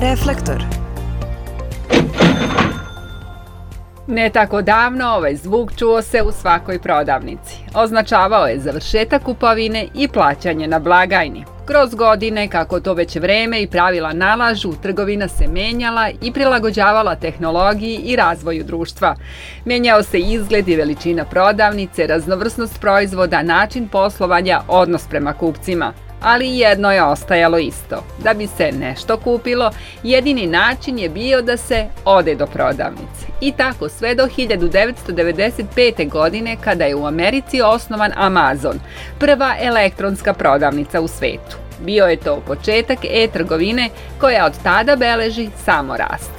Reflektor. Ne tako davno ovaj zvuk čuo se u svakoj prodavnici. Označavao je završetak kupovine i plaćanje na blagajni. Kroz godine, kako to već vreme i pravila nalažu, trgovina se menjala i prilagođavala tehnologiji i razvoju društva. Menjao se izgled i veličina prodavnice, raznovrsnost proizvoda, način poslovanja, odnos prema kupcima ali jedno je ostajalo isto. Da bi se nešto kupilo, jedini način je bio da se ode do prodavnice. I tako sve do 1995. godine kada je u Americi osnovan Amazon, prva elektronska prodavnica u svetu. Bio je to početak e-trgovine koja od tada beleži samo rast.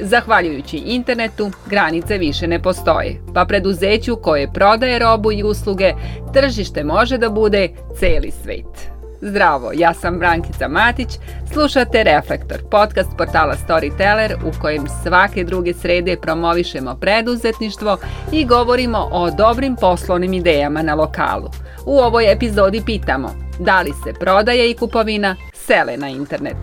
Zahvaljujući internetu, granice više ne postoje, pa preduzeću koje prodaje robu i usluge, tržište može da bude celi svet. Zdravo, ja sam Brankica Matić, slušate Reflektor, podcast portala Storyteller u kojem svake druge srede promovišemo preduzetništvo i govorimo o dobrim poslovnim idejama na lokalu. U ovoj epizodi pitamo da li se prodaje i kupovina sele na internet.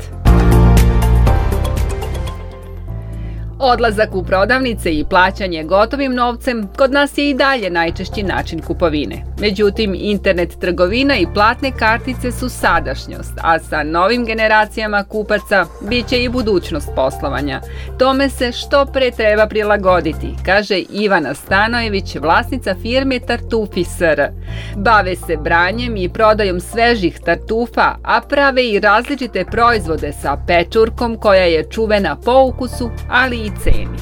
Odlazak u prodavnice i plaćanje gotovim novcem kod nas je i dalje najčešći način kupovine. Međutim, internet trgovina i platne kartice su sadašnjost, a sa novim generacijama kupaca bit će i budućnost poslovanja. Tome se što pre treba prilagoditi, kaže Ivana Stanojević, vlasnica firme Tartufi SR. Bave se branjem i prodajom svežih tartufa, a prave i različite proizvode sa pečurkom koja je čuvena po ukusu, ali i ceni.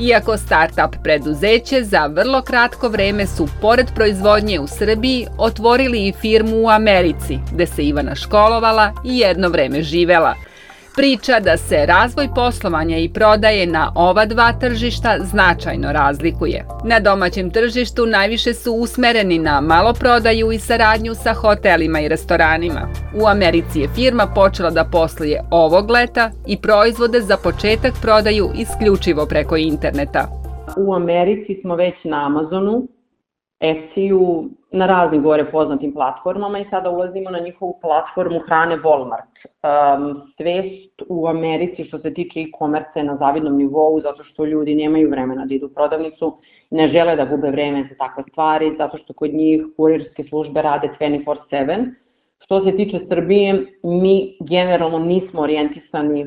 Iako start-up preduzeće za vrlo kratko vreme su, pored proizvodnje u Srbiji, otvorili i firmu u Americi, gde se Ivana školovala i jedno vreme živela – Priča da se razvoj poslovanja i prodaje na ova dva tržišta značajno razlikuje. Na domaćem tržištu najviše su usmereni na maloprodaju i saradnju sa hotelima i restoranima. U Americi je firma počela da posluje ovog leta i proizvode za početak prodaju isključivo preko interneta. U Americi smo već na Amazonu, Etsy-u, na raznim gore poznatim platformama i sada ulazimo na njihovu platformu hrane Walmart. Um, svest u Americi što se tiče e-commerce na zavidnom nivou zato što ljudi nemaju vremena da idu u prodavnicu, ne žele da gube vreme za takve stvari, zato što kod njih kurirske službe rade 24-7. Što se tiče Srbije, mi generalno nismo orijentisani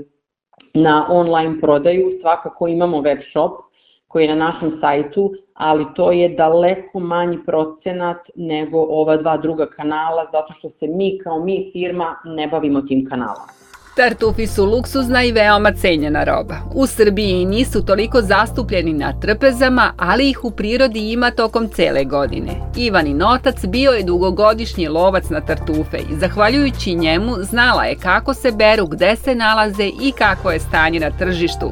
na online prodaju, svakako imamo web shop koji je na našem sajtu, ali to je daleko manji procenat nego ova dva druga kanala, zato što se mi kao mi firma ne bavimo tim kanalom. Tartufi su luksuzna i veoma cenjena roba. U Srbiji nisu toliko zastupljeni na trpezama, ali ih u prirodi ima tokom cele godine. Ivanin otac bio je dugogodišnji lovac na tartufe i zahvaljujući njemu znala je kako se beru, gde se nalaze i kako je stanje na tržištu.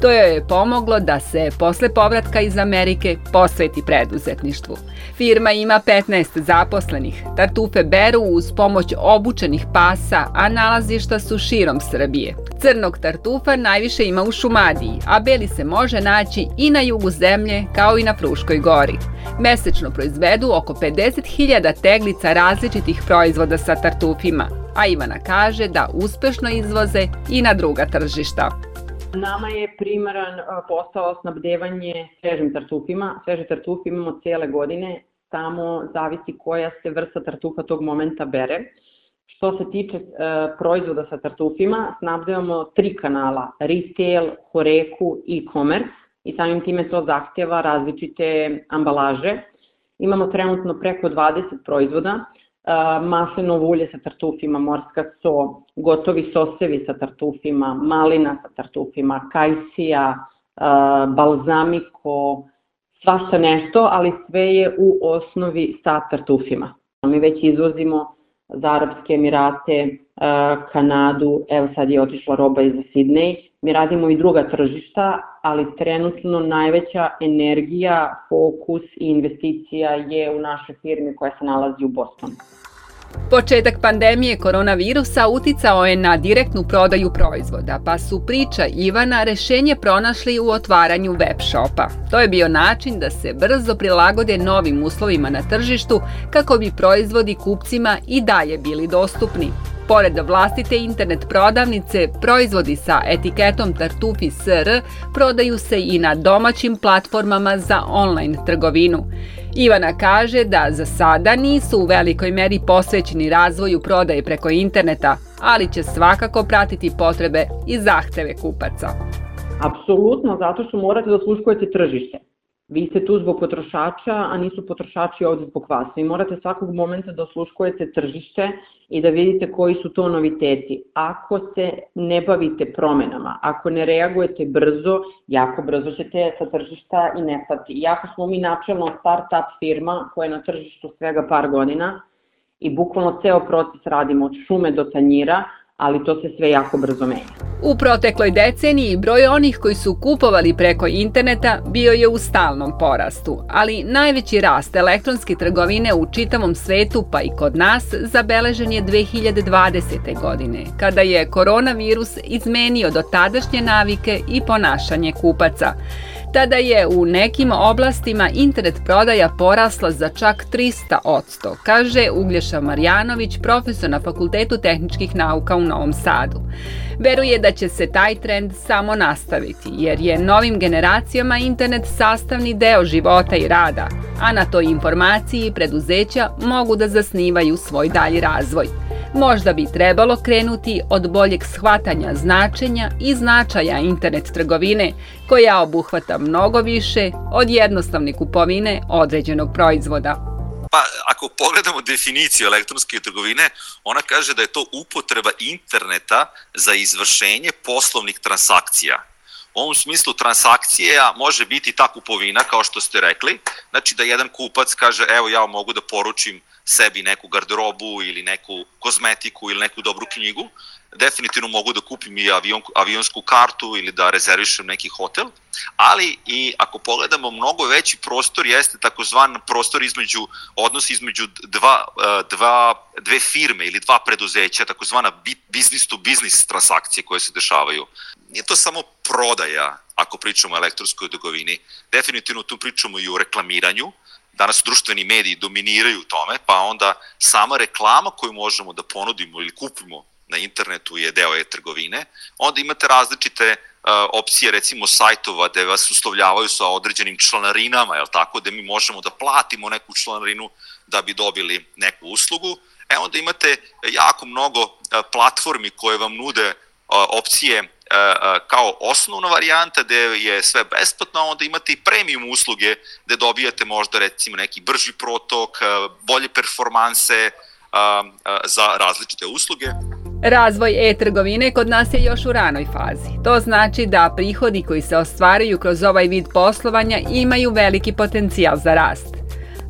To joj je pomoglo da se posle povratka iz Amerike posveti preduzetništvu. Firma ima 15 zaposlenih. Tartufe beru uz pomoć obučenih pasa, a nalazišta su šire širom Srbije. Crnog tartufa najviše ima u Šumadiji, a beli se može naći i na jugu zemlje kao i na Fruškoj gori. Mesečno proizvedu oko 50.000 teglica različitih proizvoda sa tartufima, a Ivana kaže da uspešno izvoze i na druga tržišta. Nama je primaran posao snabdevanje svežim tartufima. Sveže tartufe imamo cijele godine, samo zavisi koja se vrsta tartufa tog momenta bere. Što se tiče e, proizvoda sa tartufima, snabdevamo tri kanala, retail, horeku i e-commerce i samim time to zahtjeva različite ambalaže. Imamo trenutno preko 20 proizvoda, e, maslinovo ulje sa tartufima, morska so, gotovi sosevi sa tartufima, malina sa tartufima, kajsija, e, balzamiko, svašta nešto, ali sve je u osnovi sa tartufima. Mi već izvozimo za Arabske Emirate, e, Kanadu, evo sad je otišla roba iz Sidney. Mi radimo i druga tržišta, ali trenutno najveća energija, fokus i investicija je u našoj firmi koja se nalazi u Bostonu. Početak pandemije koronavirusa uticao je na direktnu prodaju proizvoda, pa su priča Ivana rešenje pronašli u otvaranju web shopa. To je bio način da se brzo prilagode novim uslovima na tržištu kako bi proizvodi kupcima i dalje bili dostupni. Pored vlastite internet prodavnice, proizvodi sa etiketom Tartufi SR prodaju se i na domaćim platformama za online trgovinu. Ivana kaže da za sada nisu u velikoj meri posvećeni razvoju prodaje preko interneta, ali će svakako pratiti potrebe i zahteve kupaca. Apsolutno, zato što morate da sluškujete tržište. Vi ste tu zbog potrošača, a nisu potrošači ovde zbog vas. Vi morate svakog momenta da osluškujete tržište i da vidite koji su to noviteti. Ako se ne bavite promenama, ako ne reagujete brzo, jako brzo ćete sa tržišta i nestati. Iako smo mi načelno start-up firma koja je na tržištu svega par godina i bukvalno ceo proces radimo od šume do tanjira, ali to se sve jako brzo menja. U protekloj deceniji broj onih koji su kupovali preko interneta bio je u stalnom porastu, ali najveći rast elektronske trgovine u čitavom svetu pa i kod nas zabeležen je 2020. godine, kada je koronavirus izmenio do tadašnje navike i ponašanje kupaca. Tada je u nekim oblastima internet prodaja porasla za čak 300%, kaže Uglješa Marjanović, profesor na Fakultetu tehničkih nauka u Novom Sadu. Veruje da će se taj trend samo nastaviti, jer je novim generacijama internet sastavni deo života i rada, a na toj informaciji preduzeća mogu da zasnivaju svoj dalji razvoj. Možda bi trebalo krenuti od boljeg shvatanja značenja i značaja internet trgovine, koja obuhvata mnogo više od jednostavne kupovine određenog proizvoda. Pa, ako pogledamo definiciju elektronske trgovine, ona kaže da je to upotreba interneta za izvršenje poslovnih transakcija. U ovom smislu transakcija može biti ta kupovina, kao što ste rekli, znači da jedan kupac kaže, evo ja mogu da poručim sebi neku garderobu ili neku kozmetiku ili neku dobru knjigu, definitivno mogu da kupim i avion, avionsku kartu ili da rezervišem neki hotel, ali i ako pogledamo mnogo veći prostor jeste takozvan prostor između, odnos između dva, e, dva, dve firme ili dva preduzeća, takozvana business to business transakcije koje se dešavaju. Nije to samo prodaja, ako pričamo o elektronskoj trgovini, definitivno tu pričamo i o reklamiranju, danas društveni mediji dominiraju tome, pa onda sama reklama koju možemo da ponudimo ili kupimo na internetu je deo e-trgovine, onda imate različite uh, opcije recimo sajtova gde vas uslovljavaju sa određenim članarinama, jel tako, gde mi možemo da platimo neku članarinu da bi dobili neku uslugu. E onda imate jako mnogo uh, platformi koje vam nude opcije E, e, kao osnovna varijanta gde je sve besplatno, a onda imate i premium usluge gde dobijate možda recimo neki brži protok, e, bolje performanse za različite usluge. Razvoj e-trgovine kod nas je još u ranoj fazi. To znači da prihodi koji se ostvaraju kroz ovaj vid poslovanja imaju veliki potencijal za rast.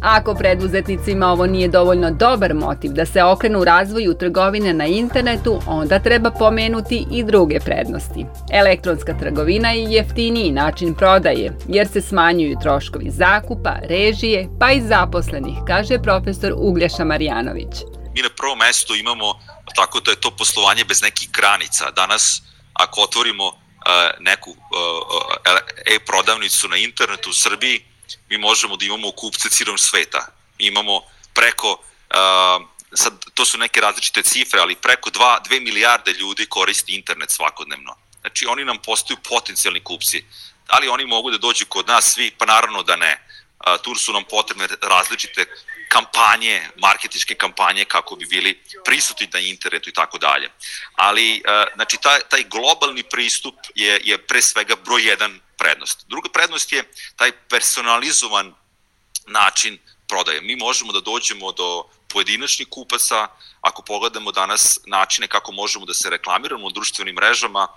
Ako preduzetnicima ovo nije dovoljno dobar motiv da se okrenu razvoju trgovine na internetu, onda treba pomenuti i druge prednosti. Elektronska trgovina je jeftiniji način prodaje, jer se smanjuju troškovi zakupa, režije, pa i zaposlenih, kaže profesor Uglješa Marjanović. Mi na prvom mestu imamo tako da je to poslovanje bez nekih granica. Danas, ako otvorimo uh, neku uh, e-prodavnicu na internetu u Srbiji, mi možemo da imamo kupce cirom sveta. Mi imamo preko, uh, sad to su neke različite cifre, ali preko 2, 2 milijarde ljudi koristi internet svakodnevno. Znači oni nam postaju potencijalni kupci. Da li oni mogu da dođu kod nas svi? Pa naravno da ne. Uh, tu su nam potrebne različite kampanje, marketičke kampanje kako bi bili prisutni na internetu i tako dalje. Ali, znači, taj, taj globalni pristup je, je pre svega broj jedan prednost. Druga prednost je taj personalizovan način prodaje. Mi možemo da dođemo do pojedinačnih kupaca, ako pogledamo danas načine kako možemo da se reklamiramo u društvenim mrežama,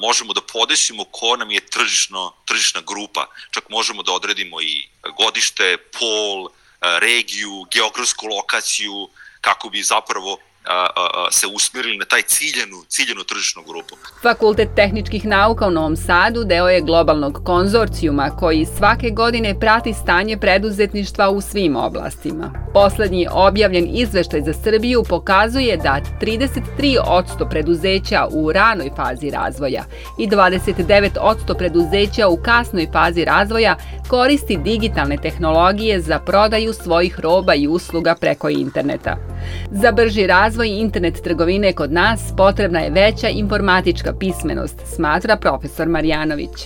možemo da podesimo ko nam je tržišno, tržišna grupa. Čak možemo da odredimo i godište, pol, regiju, geografsku lokaciju, kako bi zapravo se usmerili na taj ciljenu, ciljenu tržišnu grupu. Fakultet tehničkih nauka u Novom Sadu deo je globalnog konzorcijuma koji svake godine prati stanje preduzetništva u svim oblastima. Poslednji objavljen izveštaj za Srbiju pokazuje da 33% preduzeća u ranoj fazi razvoja i 29% preduzeća u kasnoj fazi razvoja koristi digitalne tehnologije za prodaju svojih roba i usluga preko interneta. Za brži razvoj internet trgovine kod nas potrebna je veća informatička pismenost, smatra profesor Marjanović.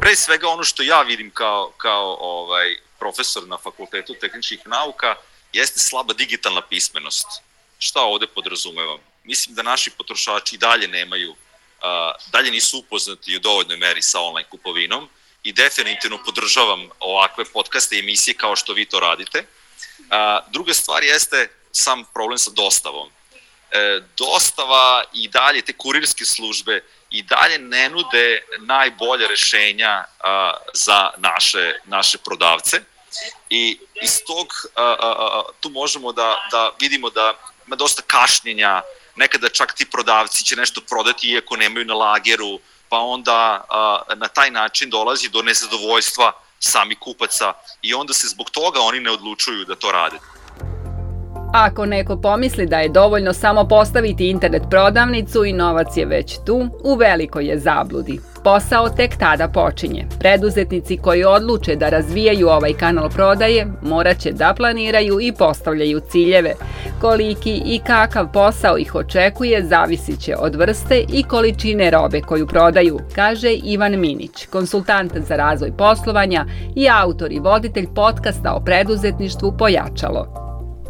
Pre svega ono što ja vidim kao, kao ovaj, profesor na Fakultetu tehničkih nauka jeste slaba digitalna pismenost. Šta ovde podrazumevam? Mislim da naši potrošači dalje nemaju, dalje nisu upoznati u dovoljnoj meri sa online kupovinom i definitivno podržavam ovakve podcaste i emisije kao što vi to radite. Druga stvar jeste sam problem sa dostavom. E, dostava i dalje, te kurirske službe i dalje ne nude najbolje rešenja za naše, naše prodavce i iz tog tu možemo da, da vidimo da ima dosta kašnjenja, nekada čak ti prodavci će nešto prodati iako nemaju na lageru, pa onda na taj način dolazi do nezadovoljstva sami kupaca i onda se zbog toga oni ne odlučuju da to rade. Ako neko pomisli da je dovoljno samo postaviti internet prodavnicu i novac je već tu, u velikoj je zabludi. Posao tek tada počinje. Preduzetnici koji odluče da razvijaju ovaj kanal prodaje morat će da planiraju i postavljaju ciljeve. Koliki i kakav posao ih očekuje zavisit će od vrste i količine robe koju prodaju, kaže Ivan Minić, konsultant za razvoj poslovanja i autor i voditelj podcasta o preduzetništvu Pojačalo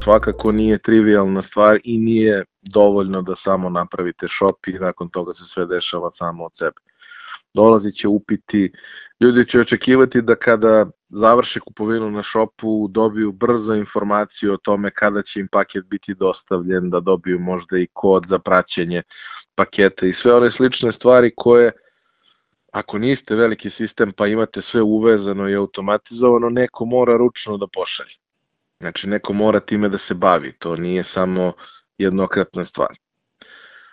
svakako nije trivialna stvar i nije dovoljno da samo napravite shop i nakon toga se sve dešava samo od sebe. Dolazit će upiti, ljudi će očekivati da kada završe kupovinu na shopu dobiju brzo informaciju o tome kada će im paket biti dostavljen, da dobiju možda i kod za praćenje paketa i sve one slične stvari koje ako niste veliki sistem pa imate sve uvezano i automatizovano, neko mora ručno da pošalje. Znači, neko mora time da se bavi, to nije samo jednokratna stvar.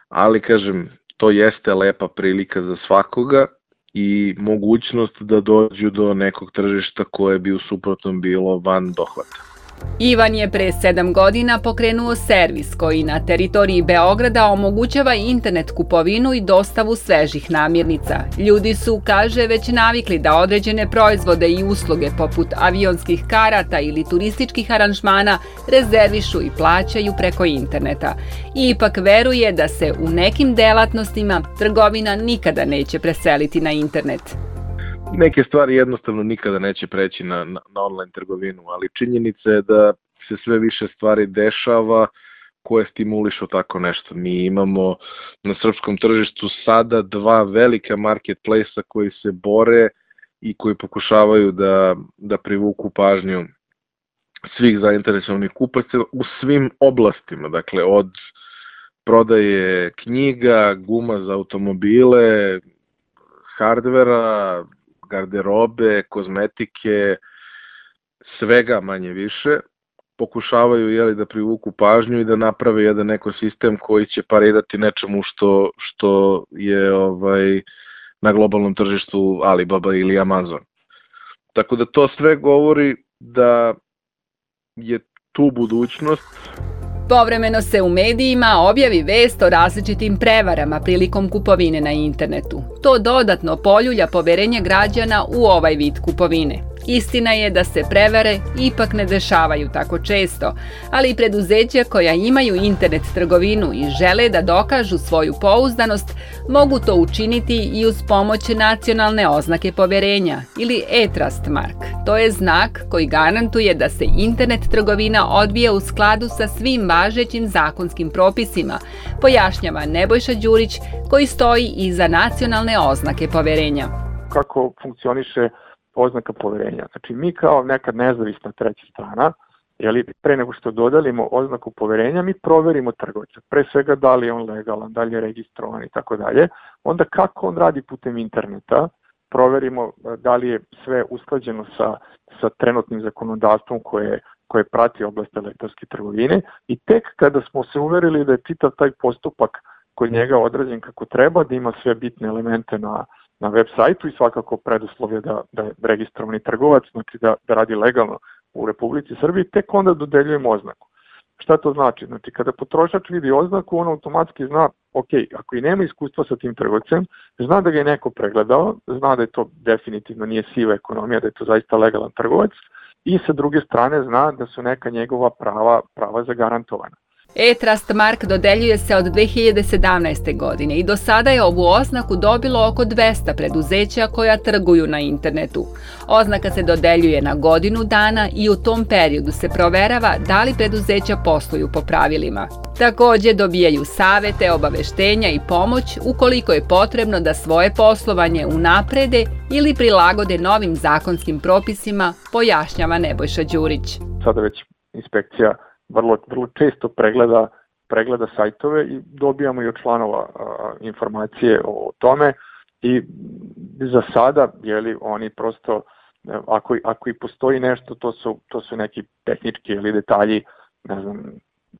Ali, kažem, to jeste lepa prilika za svakoga i mogućnost da dođu do nekog tržišta koje bi u suprotnom bilo van dohvata. Ivan je pre sedam godina pokrenuo servis koji na teritoriji Beograda omogućava internet kupovinu i dostavu svežih namirnica. Ljudi su, kaže, već navikli da određene proizvode i usluge poput avionskih karata ili turističkih aranžmana rezervišu i plaćaju preko interneta. Ipak veruje da se u nekim delatnostima trgovina nikada neće preseliti na internet neke stvari jednostavno nikada neće preći na, na, na online trgovinu, ali činjenica je da se sve više stvari dešava koje stimulišu tako nešto. Mi imamo na srpskom tržištu sada dva velika marketplace-a koji se bore i koji pokušavaju da, da privuku pažnju svih zainteresovanih kupaca u svim oblastima, dakle od prodaje knjiga, guma za automobile, hardvera, garderobe, kozmetike, svega manje više, pokušavaju jeli, da privuku pažnju i da naprave jedan ekosistem koji će parirati nečemu što, što je ovaj na globalnom tržištu Alibaba ili Amazon. Tako da to sve govori da je tu budućnost Povremeno se u medijima objavi vest o različitim prevarama prilikom kupovine na internetu. To dodatno poljulja poverenje građana u ovaj vid kupovine. Istina je da se prevare ipak ne dešavaju tako često, ali i preduzeća koja imaju internet trgovinu i žele da dokažu svoju pouzdanost mogu to učiniti i uz pomoć nacionalne oznake poverenja ili e-trust mark. To je znak koji garantuje da se internet trgovina odvija u skladu sa svim važećim zakonskim propisima, pojašnjava Nebojša Đurić koji stoji iza nacionalne oznake poverenja. Kako funkcioniše oznaka poverenja. Znači mi kao neka nezavisna treća strana, jeli, pre nego što dodalimo oznaku poverenja, mi proverimo trgovca. Pre svega da li je on legalan, da li je registrovan i tako dalje. Onda kako on radi putem interneta, proverimo e, da li je sve usklađeno sa, sa trenutnim zakonodavstvom koje, koje prati oblast elektronske trgovine i tek kada smo se uverili da je čitav taj postupak kod njega odrađen kako treba, da ima sve bitne elemente na, na web sajtu i svakako preduslov je da, da je registrovani trgovac, znači da, da radi legalno u Republici Srbiji, tek onda dodeljujemo oznaku. Šta to znači? Znači, kada potrošač vidi oznaku, on automatski zna, ok, ako i nema iskustva sa tim trgovcem, zna da ga je neko pregledao, zna da je to definitivno nije siva ekonomija, da je to zaista legalan trgovac i sa druge strane zna da su neka njegova prava, prava zagarantovana. E-Trust Mark dodeljuje se od 2017. godine i do sada je ovu oznaku dobilo oko 200 preduzeća koja trguju na internetu. Oznaka se dodeljuje na godinu dana i u tom periodu se proverava da li preduzeća posluju po pravilima. Takođe dobijaju savete, obaveštenja i pomoć ukoliko je potrebno da svoje poslovanje unaprede ili prilagode novim zakonskim propisima, pojašnjava Nebojša Đurić. Sada već inspekcija vrlo, vrlo često pregleda, pregleda sajtove i dobijamo i od članova a, informacije o tome i za sada jeli, oni prosto ako, ako i postoji nešto to su, to su neki tehnički ili detalji ne znam,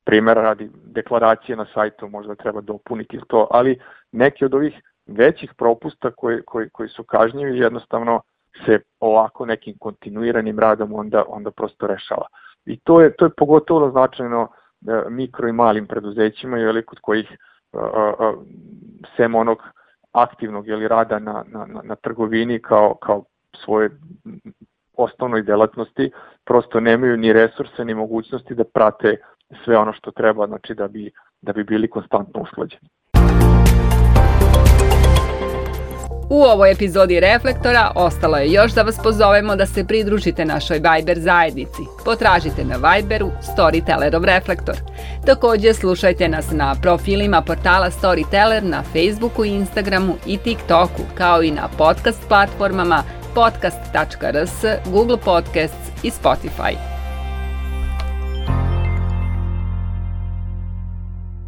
primjera radi deklaracije na sajtu možda treba dopuniti to, ali neki od ovih većih propusta koji, koji, koji su kažnjivi jednostavno se ovako nekim kontinuiranim radom onda, onda prosto rešava. I to je, to je pogotovo značajno e, mikro i malim preduzećima, jeli, kod kojih a, a, sem onog aktivnog jeli, rada na, na, na trgovini kao, kao svoje osnovnoj delatnosti, prosto nemaju ni resurse ni mogućnosti da prate sve ono što treba, znači da bi, da bi bili konstantno usklađeni. U ovoj epizodi Reflektora ostalo je još da vas pozovemo da se pridružite našoj Viber zajednici. Potražite na Viberu Storytellerov Reflektor. Takođe slušajte nas na profilima portala Storyteller na Facebooku, Instagramu i TikToku, kao i na podcast platformama podcast.rs, Google Podcasts i Spotify.